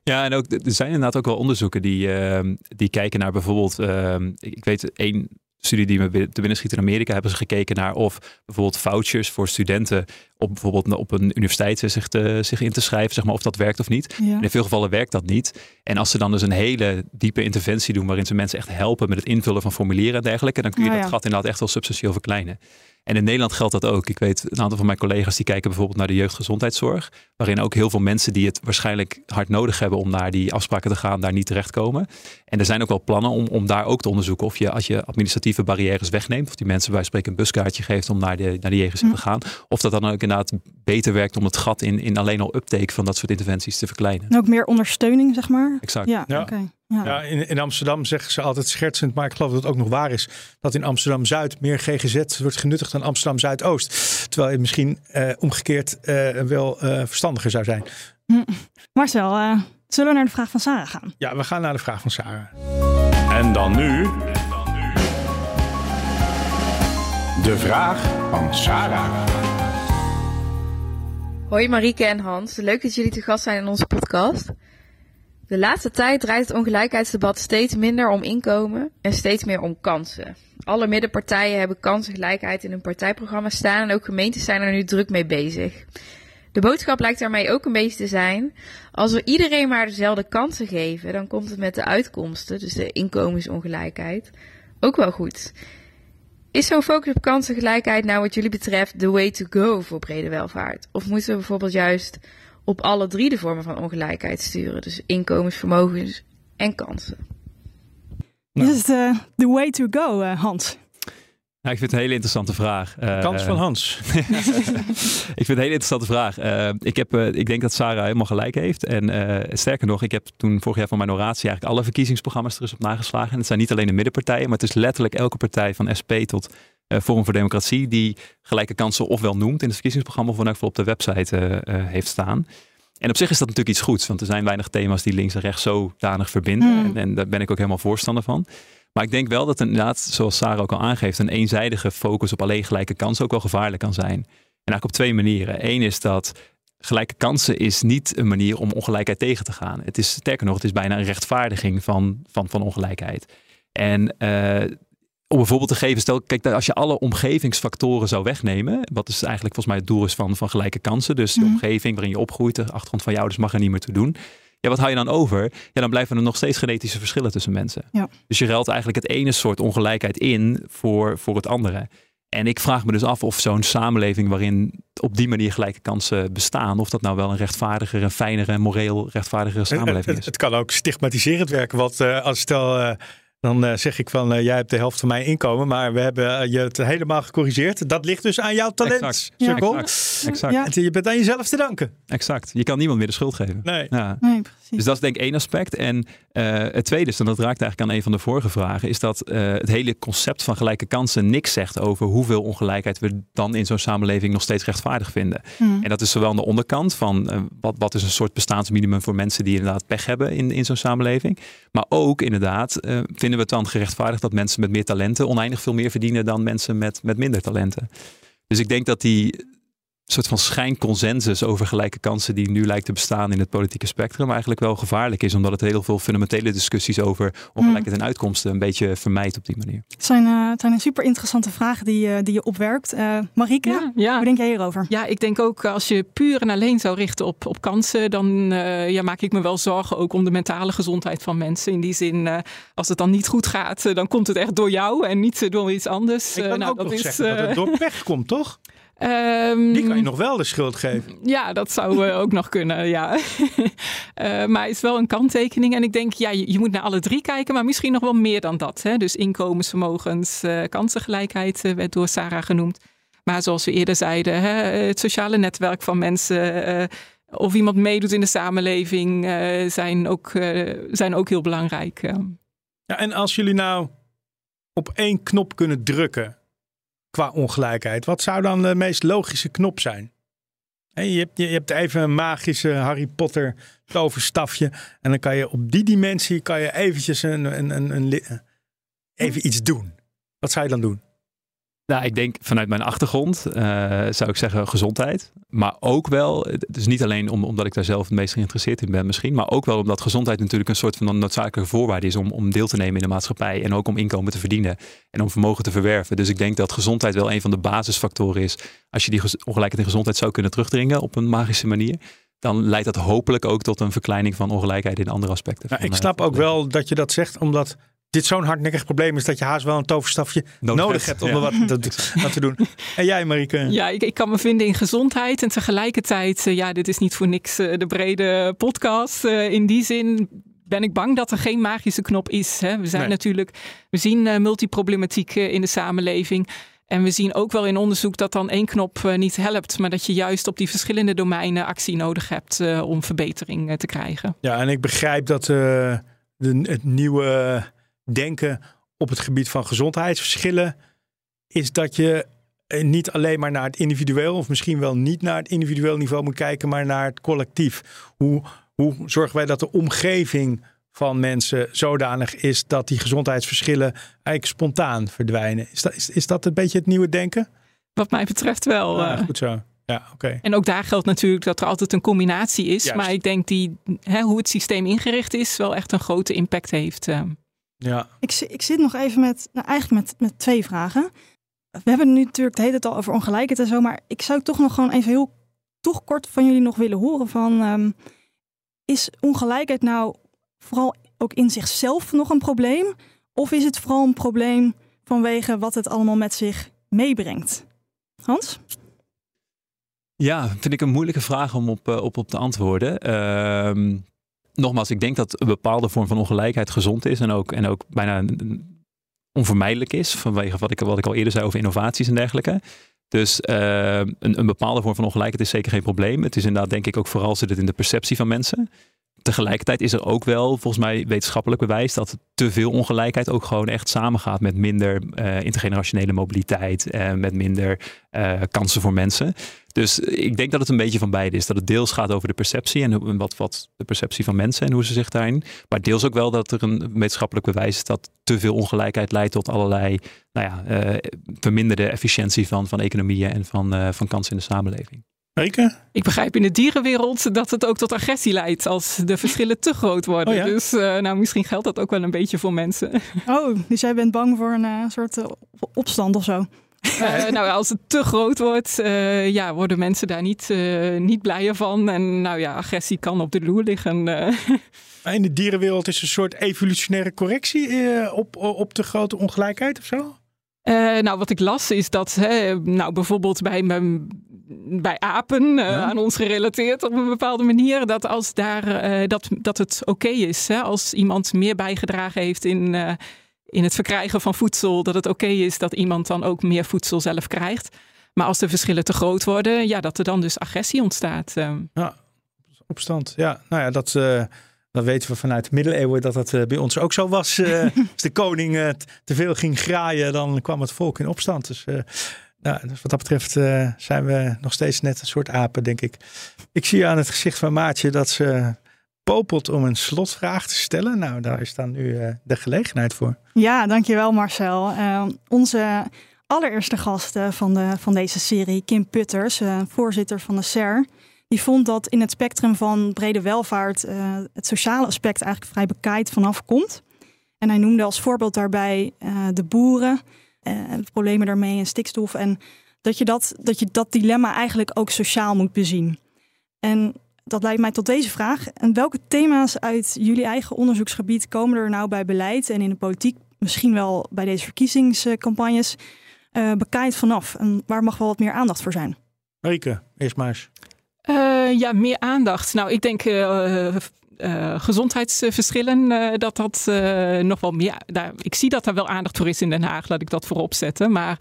Ja, en ook er zijn inderdaad ook wel onderzoeken die, die kijken naar bijvoorbeeld, ik weet één studie die me te binnen schiet in Amerika, hebben ze gekeken naar of bijvoorbeeld vouchers voor studenten op bijvoorbeeld op een universiteit zich, te, zich in te schrijven, zeg maar, of dat werkt of niet. In veel gevallen werkt dat niet. En als ze dan dus een hele diepe interventie doen, waarin ze mensen echt helpen met het invullen van formulieren en dergelijke, dan kun je oh, dat gat inderdaad echt wel substantieel verkleinen. En in Nederland geldt dat ook. Ik weet, een aantal van mijn collega's die kijken bijvoorbeeld naar de jeugdgezondheidszorg. Waarin ook heel veel mensen die het waarschijnlijk hard nodig hebben om naar die afspraken te gaan, daar niet terechtkomen. En er zijn ook wel plannen om, om daar ook te onderzoeken of je als je administratieve barrières wegneemt, of die mensen bij spreken een buskaartje geeft om naar de, naar de JGZ te gaan. Of dat dan ook inderdaad beter werkt om het gat in, in alleen al uptake van dat soort interventies te verkleinen. En ook meer ondersteuning, zeg maar. Exact. Ja, ja. Ja. ja in, in, Amsterdam zeggen ze altijd schertsend, maar ik geloof dat het ook nog waar is, dat in Amsterdam-Zuid meer GGZ wordt genuttigd dan Amsterdam-Zuidoost. Terwijl het misschien uh, omgekeerd uh, wel uh, verstandiger zou zijn. Hm. Marcel, zullen we naar de vraag van Sarah gaan? Ja, we gaan naar de vraag van Sarah. En dan nu... De vraag van Sarah. Hoi Marieke en Hans, leuk dat jullie te gast zijn in onze podcast. De laatste tijd draait het ongelijkheidsdebat steeds minder om inkomen en steeds meer om kansen. Alle middenpartijen hebben kansengelijkheid in hun partijprogramma staan en ook gemeentes zijn er nu druk mee bezig. De boodschap lijkt daarmee ook een beetje te zijn: als we iedereen maar dezelfde kansen geven, dan komt het met de uitkomsten, dus de inkomensongelijkheid, ook wel goed. Is zo'n focus op kansengelijkheid nou wat jullie betreft the way to go voor brede welvaart? Of moeten we bijvoorbeeld juist op alle drie de vormen van ongelijkheid sturen. Dus inkomens, vermogens en kansen. Nou. Is het uh, the way to go, uh, Hans? Nou, ik vind het een hele interessante vraag. Uh, Kans van Hans. ik vind het een hele interessante vraag. ik, heb, ik denk dat Sarah helemaal gelijk heeft. En sterker nog, ik heb toen vorig jaar van mijn oratie eigenlijk alle verkiezingsprogramma's er eens op nageslagen. En het zijn niet alleen de middenpartijen, maar het is letterlijk elke partij van SP tot Forum voor Democratie, die gelijke kansen ofwel noemt in het verkiezingsprogramma of ook op de website uh, heeft staan. En op zich is dat natuurlijk iets goeds, want er zijn weinig thema's die links en rechts zodanig verbinden. Hmm. En, en, daar ben ik ook helemaal voorstander van. Maar ik denk wel dat inderdaad, zoals Sarah ook al aangeeft, een eenzijdige focus op alleen gelijke kansen ook wel gevaarlijk kan zijn. En eigenlijk op twee manieren. Eén is dat gelijke kansen is niet een manier om ongelijkheid tegen te gaan. Het is sterker nog, het is bijna een rechtvaardiging van, van, van ongelijkheid. En uh, om bijvoorbeeld te geven, stel, kijk, als je alle omgevingsfactoren zou wegnemen, wat is eigenlijk volgens mij het doel is van, van gelijke kansen, dus de mhm. omgeving waarin je opgroeit, de achtergrond van jou, dus mag er niet meer te doen. Ja, wat hou je dan over? Ja, dan blijven er nog steeds genetische verschillen tussen mensen. Ja. Dus je ruilt eigenlijk het ene soort ongelijkheid in voor, voor het andere. En ik vraag me dus af of zo'n samenleving waarin op die manier gelijke kansen bestaan, of dat nou wel een rechtvaardigere, een fijnere, moreel rechtvaardigere samenleving is. Het, het, kan ook stigmatiserend werken. Wat uh, als stel. Uh, dan uh, zeg ik van, uh, jij hebt de helft van mijn inkomen, maar we hebben uh, je het helemaal gecorrigeerd. Dat ligt dus aan jouw talent, exact. Ja, exact. exact. Ja. Je bent aan jezelf te danken. Exact. Je kan niemand meer de schuld geven. Nee. Ja. nee precies. Dus dat is denk ik één aspect. En het tweede is, en dat raakt eigenlijk aan een van de vorige vragen, is dat het hele concept van gelijke kansen niks zegt over hoeveel ongelijkheid we dan in zo'n samenleving nog steeds rechtvaardig vinden. Hmm. En dat is zowel aan de onderkant van wat, wat is een soort bestaansminimum voor mensen die inderdaad pech hebben in, in zo'n samenleving. Maar ook inderdaad vinden we het dan gerechtvaardigd dat mensen met meer talenten oneindig veel meer verdienen dan mensen met, met minder talenten. Dus ik denk dat die, soort van schijnconsensus over gelijke kansen die nu lijkt te bestaan in het politieke spectrum eigenlijk wel gevaarlijk is, omdat het heel veel fundamentele discussies over ongelijkheid en uitkomsten een beetje vermijdt op die manier. Het zijn, uh, het zijn super interessante vragen die, uh, die je opwerpt. Uh, Marieke, ja, ja. hoe denk jij hierover? Ja, ik denk ook als je puur en alleen zou richten op, op kansen, dan ja, maak ik me wel zorgen ook om de mentale gezondheid van mensen. In die zin, als het dan niet goed gaat, dan komt het echt door jou en niet door iets anders. Ik kan nou, ook dat nog is, zeggen dat het door pech komt, toch? Um, die kan je nog wel de schuld geven. Ja, dat zou uh, ook nog kunnen, ja. uh, maar het is wel een kanttekening. En ik denk, ja, je, je, moet naar alle drie kijken, maar misschien nog wel meer dan dat. Hè? Dus inkomensvermogens, uh, kansengelijkheid werd door Sarah genoemd. Maar zoals we eerder zeiden, hè, het sociale netwerk van mensen... of iemand meedoet in de samenleving, zijn, ook, zijn ook heel belangrijk. Ja, en als jullie nou op één knop kunnen drukken qua ongelijkheid. Wat zou dan de meest logische knop zijn? je, hebt, je hebt even een magische Harry Potter toverstafje. En dan kan je op die dimensie kan je eventjes een, een, een, een even iets doen. Wat zou je dan doen? Nou, ik denk vanuit mijn achtergrond uh, zou ik zeggen gezondheid. Maar ook wel, dus niet alleen om, omdat ik daar zelf het meest geïnteresseerd in ben misschien. Maar ook wel omdat gezondheid natuurlijk een soort van noodzakelijke voorwaarde is om, om deel te nemen in de maatschappij. En ook om inkomen te verdienen en om vermogen te verwerven. Dus ik denk dat gezondheid wel een van de basisfactoren is. Als je die ongelijkheid in gezondheid zou kunnen terugdringen op een magische manier dan leidt dat hopelijk ook tot een verkleining van ongelijkheid in andere aspecten. Nou, ik snap ook wel dat je dat zegt, omdat dit zo'n hardnekkig probleem is dat je haast wel een toverstafje nodig, nodig hebt om er wat, wat, te doen. En jij, Marieke? Ja, ik, ik, kan me vinden in gezondheid en tegelijkertijd, uh, ja, dit is niet voor niks uh, de brede podcast. Uh, in die zin ben ik bang dat er geen magische knop is. Hè? We zijn nee. natuurlijk, we zien multiproblematiek in de samenleving. En we zien ook wel in onderzoek dat dan één knop niet helpt, maar dat je juist op die verschillende domeinen actie nodig hebt om verbetering te krijgen. Ja, en ik begrijp dat de, het nieuwe denken op het gebied van gezondheidsverschillen is dat je eh, niet alleen maar naar het individueel, of misschien wel niet naar het individueel niveau moet kijken, maar naar het collectief. Hoe, hoe zorgen wij dat de omgeving van mensen zodanig is dat die gezondheidsverschillen eigenlijk spontaan verdwijnen? Is dat, is, is dat een beetje het nieuwe denken? Wat mij betreft wel. Ah, goed zo. Ja, oké. En ook daar geldt natuurlijk dat er altijd een combinatie is. Juist. Maar ik denk die, hè, hoe het systeem ingericht is, wel echt een grote impact heeft. Uh. Ja. Ik, ik zit nog even met, nou eigenlijk met, met twee vragen. We hebben het nu natuurlijk de hele tijd al over ongelijkheid en zo, maar ik zou toch nog gewoon even heel toch kort van jullie nog willen horen van, um, is ongelijkheid nou vooral ook in zichzelf nog een probleem? Of is het vooral een probleem vanwege wat het allemaal met zich meebrengt? Hans? Ja, vind ik een moeilijke vraag om op, op, op te antwoorden. Uh, nogmaals, ik denk dat een bepaalde vorm van ongelijkheid gezond is en ook, en ook bijna onvermijdelijk is, vanwege wat ik, wat ik al eerder zei over innovaties en dergelijke. Dus uh, een, een, bepaalde vorm van ongelijkheid is zeker geen probleem. Het is inderdaad, denk ik, ook vooral zit het in de perceptie van mensen. Tegelijkertijd is er ook wel, volgens mij, wetenschappelijk bewijs dat te veel ongelijkheid ook gewoon echt samengaat met minder uh, intergenerationele mobiliteit, en uh, met minder uh, kansen voor mensen. Dus ik denk dat het een beetje van beide is. Dat het deels gaat over de perceptie en wat, wat de perceptie van mensen en hoe ze zich daarin. Maar deels ook wel dat er een wetenschappelijk bewijs is dat te veel ongelijkheid leidt tot allerlei nou ja, verminderde efficiëntie van, van economieën en van, van kansen in de samenleving. Marieke? Ik begrijp in de dierenwereld dat het ook tot agressie leidt als de verschillen te groot worden. Oh ja? Dus uh, nou, misschien geldt dat ook wel een beetje voor mensen. Oh, dus jij bent bang voor een soort opstand of zo? Uh, nou, als het te groot wordt, uh, ja, worden mensen daar niet, uh, niet blijer van. En nou ja, agressie kan op de loer liggen. In de dierenwereld is een soort evolutionaire correctie op, op de grote ongelijkheid of zo? Nou, wat ik las is dat hè, nou, bijvoorbeeld bij, bij apen, ja. aan ons gerelateerd op een bepaalde manier, dat, als daar, dat, dat het oké okay is. Hè, als iemand meer bijgedragen heeft in in het verkrijgen van voedsel, dat het oké okay is dat iemand dan ook meer voedsel zelf krijgt. Maar als de verschillen te groot worden, ja, dat er dan dus agressie ontstaat. Ja, opstand. Ja, nou ja, dat, dat weten we vanuit de middeleeuwen dat dat uh, bij ons ook zo was. Uh, als de koning te veel ging graaien, dan kwam het volk in opstand. Dus, nou, dus wat dat betreft zijn we nog steeds net een soort apen, denk ik. Ik zie aan het gezicht van Maatje dat ze popelt om een slotvraag te stellen. Nou, daar is dan nu de gelegenheid voor. Ja, dankjewel Marcel. Uh, onze allereerste gast van, de, van deze serie, Kim Putters, voorzitter van de SER. Die vond dat in het spectrum van brede welvaart het sociale aspect eigenlijk vrij bekaaid vanaf komt. En hij noemde als voorbeeld daarbij de boeren, de problemen daarmee en stikstof. En dat je dat, dat je dat dilemma eigenlijk ook sociaal moet bezien. En dat leidt mij tot deze vraag. En welke thema's uit jullie eigen onderzoeksgebied komen er nou bij beleid en in de politiek, misschien wel bij deze verkiezingscampagnes, uh, vanaf? En waar mag wel wat meer aandacht voor zijn? Marieke, eerst maar eens. Uh, ja, meer aandacht. Nou, ik denk uh, gezondheidsverschillen, dat dat nog wel meer. Daar, ik zie dat er wel aandacht voor is in Den Haag, laat ik dat voorop zetten. Maar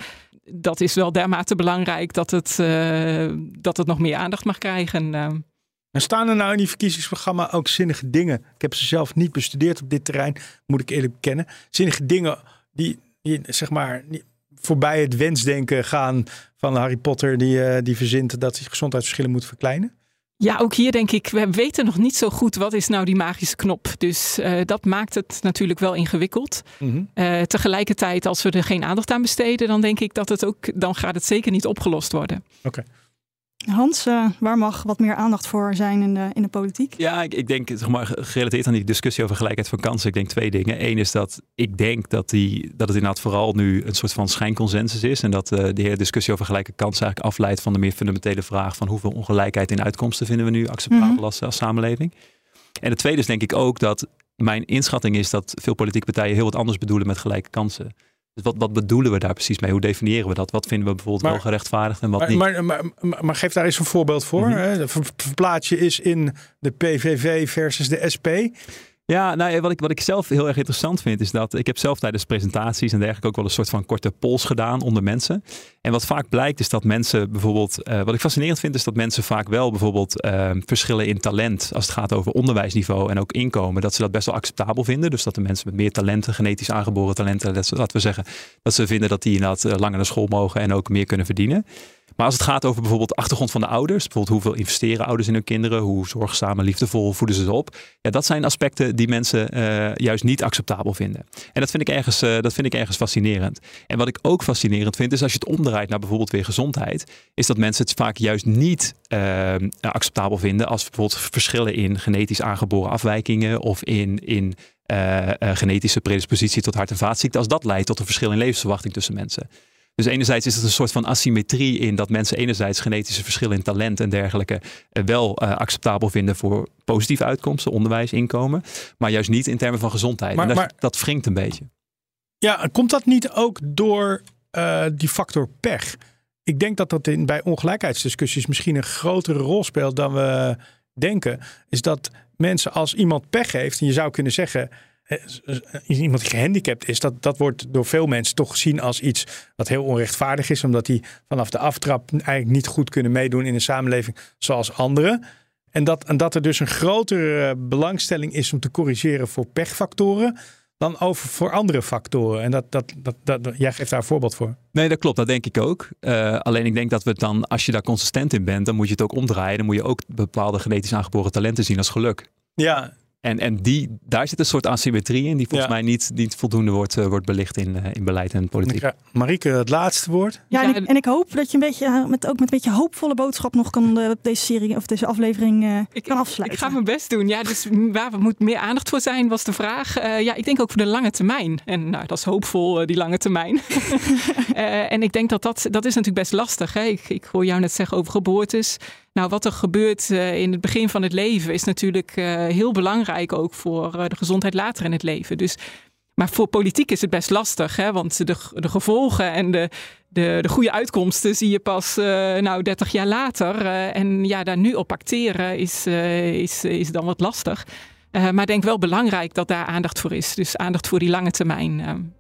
dat is wel dermate belangrijk dat het, dat het nog meer aandacht mag krijgen. En staan er nou in die verkiezingsprogramma ook zinnige dingen? Ik heb ze zelf niet bestudeerd op dit terrein, moet ik eerlijk bekennen. Zinnige dingen die, die zeg maar, voorbij het wensdenken gaan van Harry Potter, die, uh, die verzint dat zich gezondheidsverschillen moeten verkleinen? Ja, ook hier denk ik, we weten nog niet zo goed wat is nou die magische knop. Dus uh, dat maakt het natuurlijk wel ingewikkeld. Mm uh, tegelijkertijd, als we er geen aandacht aan besteden, dan denk ik dat het ook, dan gaat het zeker niet opgelost worden. Oké. Hans, uh, waar mag wat meer aandacht voor zijn in de, in de politiek? Ja, ik, ik denk, zeg maar, gerelateerd aan die discussie over gelijkheid van kansen, ik denk twee dingen. Eén is dat ik denk dat, die, dat het inderdaad vooral nu een soort van schijnconsensus is. En dat uh, de hele discussie over gelijke kansen eigenlijk afleidt van de meer fundamentele vraag van hoeveel ongelijkheid in uitkomsten vinden we nu acceptabel mm -hmm. als, als samenleving. En het tweede is denk ik ook dat mijn inschatting is dat veel politieke partijen heel wat anders bedoelen met gelijke kansen. Dus wat, wat bedoelen we daar precies mee? Hoe definiëren we dat? Wat vinden we bijvoorbeeld maar, wel gerechtvaardigd en wat maar, niet? Maar, maar, maar, geef daar eens een voorbeeld voor. Mm -hmm. Verplaats je is in de PVV versus de SP. Ja, nou, wat, ik, wat ik zelf heel erg interessant vind, is dat ik heb zelf tijdens presentaties en dergelijke ook wel een soort van korte pols gedaan onder mensen. En wat vaak blijkt, is dat mensen bijvoorbeeld, uh, wat ik fascinerend vind, is dat mensen vaak wel bijvoorbeeld uh, verschillen in talent als het gaat over onderwijsniveau en ook inkomen, dat ze dat best wel acceptabel vinden. Dus dat de mensen met meer talenten, genetisch aangeboren talenten, dat, laten we zeggen, dat ze vinden dat die inderdaad uh, langer naar school mogen en ook meer kunnen verdienen. Maar als het gaat over bijvoorbeeld de achtergrond van de ouders, bijvoorbeeld hoeveel investeren ouders in hun kinderen, hoe zorgzaam en liefdevol voeden ze ze op, ja, dat zijn aspecten die mensen uh, juist niet acceptabel vinden. En dat vind, ik ergens, uh, dat vind ik ergens fascinerend. En wat ik ook fascinerend vind, is als je het omdraait naar bijvoorbeeld weer gezondheid, is dat mensen het vaak juist niet uh, acceptabel vinden als bijvoorbeeld verschillen in genetisch aangeboren afwijkingen of in, in genetische predispositie tot hart- en vaatziekten, als dat leidt tot een verschil in levensverwachting tussen mensen. Dus enerzijds is het een soort van asymmetrie in dat mensen enerzijds genetische verschillen in talent en dergelijke wel uh, acceptabel vinden voor positieve uitkomsten, onderwijs, inkomen, maar juist niet in termen van gezondheid. Maar, en dat, maar, dat wringt een beetje. Ja, komt dat niet ook door uh, die factor pech? Ik denk dat dat in, bij ongelijkheidsdiscussies misschien een grotere rol speelt dan we denken. Is dat mensen als iemand pech heeft, en je zou kunnen zeggen, iemand die gehandicapt is, dat, dat wordt door veel mensen toch gezien als iets wat heel onrechtvaardig is, omdat die vanaf de aftrap eigenlijk niet goed kunnen meedoen in een samenleving zoals anderen. En dat, en dat er dus een grotere belangstelling is om te corrigeren voor pechfactoren dan over voor andere factoren. En dat, dat, dat, dat, jij geeft daar een voorbeeld voor. Nee, dat klopt. Dat denk ik ook. Uh, alleen ik denk dat we het dan, als je daar consistent in bent, dan moet je het ook omdraaien. Dan moet je ook bepaalde genetisch aangeboren talenten zien als geluk. Ja, en, en die, daar zit een soort asymmetrie in, die volgens ja. mij niet, niet voldoende wordt, uh, wordt belicht in, uh, in beleid en politiek. Ja, Marieke, het laatste woord. Ja, en ik, en ik, hoop dat je een beetje, met, ook met een beetje hoopvolle boodschap nog kan uh, deze serie of deze aflevering ik, kan afsluiten. Ik ga mijn best doen. Ja, dus waar moet meer aandacht voor zijn, was de vraag. ja, ik denk ook voor de lange termijn. En nou, dat is hoopvol, die lange termijn. en ik denk dat dat, dat is natuurlijk best lastig. Hè? Ik, ik hoor jou net zeggen over geboortes. Nou, wat er gebeurt uh, in het begin van het leven is natuurlijk uh, heel belangrijk ook voor uh, de gezondheid later in het leven. Dus, maar voor politiek is het best lastig, hè? want de, de gevolgen en de, de, de goede uitkomsten zie je pas nou 30 jaar later. en ja, daar nu op acteren is, is, is dan wat lastig. maar ik denk wel belangrijk dat daar aandacht voor is. Dus aandacht voor die lange termijn.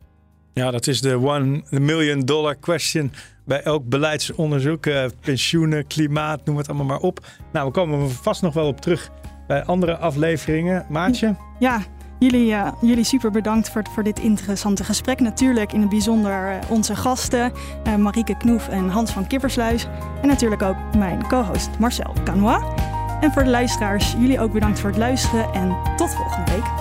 Ja, dat is de one million dollar question bij elk beleidsonderzoek. Uh, pensioenen, klimaat, noem het allemaal maar op. Nou, we komen vast nog wel op terug bij andere afleveringen. Maatje? Ja, jullie, uh, jullie super bedankt voor, voor dit interessante gesprek. Natuurlijk in het bijzonder uh, onze gasten, Marieke Knoef en Hans van Kippersluis. En natuurlijk ook mijn co-host Marcel Canois. En voor de luisteraars, jullie ook bedankt voor het luisteren en tot volgende week.